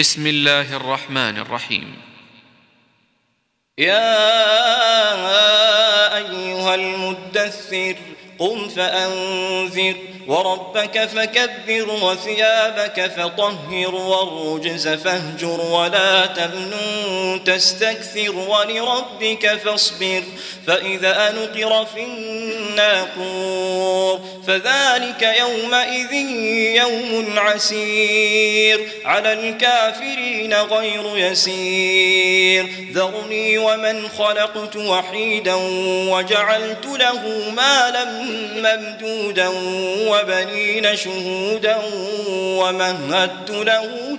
بسم الله الرحمن الرحيم. يا أيها المدثر قم فأنذر وربك فكبر وثيابك فطهر والرجز فاهجر ولا تمنن تستكثر ولربك فاصبر فإذا نقر في الناقور فذلك يومئذ يوم عسير على الكافرين غير يسير ذرني ومن خلقت وحيدا وجعلت له مالا ممدودا وبنين شهودا ومهدت له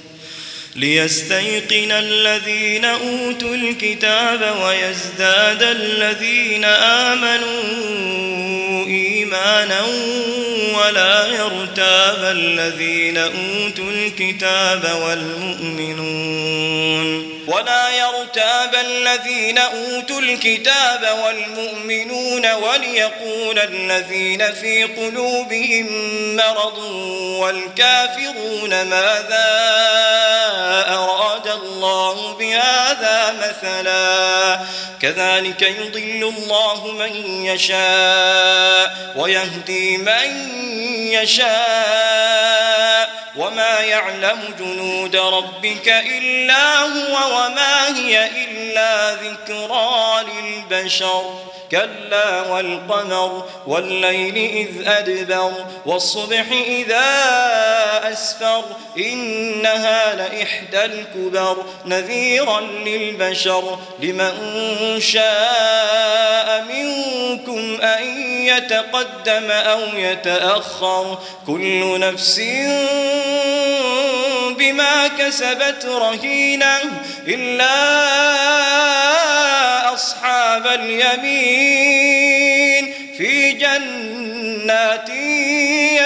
ليستيقن الذين أوتوا الكتاب ويزداد الذين آمنوا إيمانا ولا يرتاب الذين أوتوا الكتاب والمؤمنون ولا يرتاب الذين أوتوا الكتاب والمؤمنون وليقول الذين في قلوبهم مرض والكافرون ماذا مثلا. كذلك يضل الله من يشاء ويهدي من يشاء. وما يعلم جنود ربك إلا هو وما هي إلا ذكرى للبشر. كلا والقمر والليل إذ أدبر والصبح إذا أسفر إنها لإحدى الكبر نذيرا للبشر. لمن شاء منكم أن يتقدم أو يتأخر. كل نفس بما كسبت رهينة إلا أصحاب اليمين. في جنات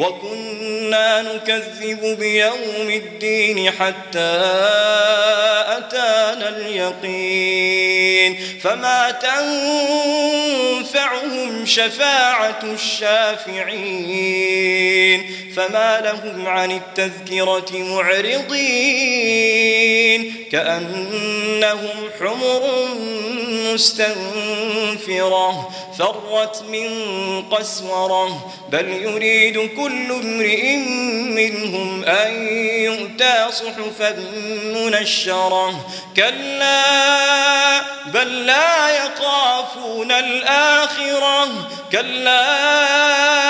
وكنا نكذب بيوم الدين حتى أتانا اليقين فما تنفعهم شفاعة الشافعين فما لهم عن التذكرة معرضين كأنهم حمر مستنفرة فرت من قسورة. بل يريد كل امرئ منهم أن يؤتى صحفا منشرة. كلا بل لا يخافون الآخرة. كلا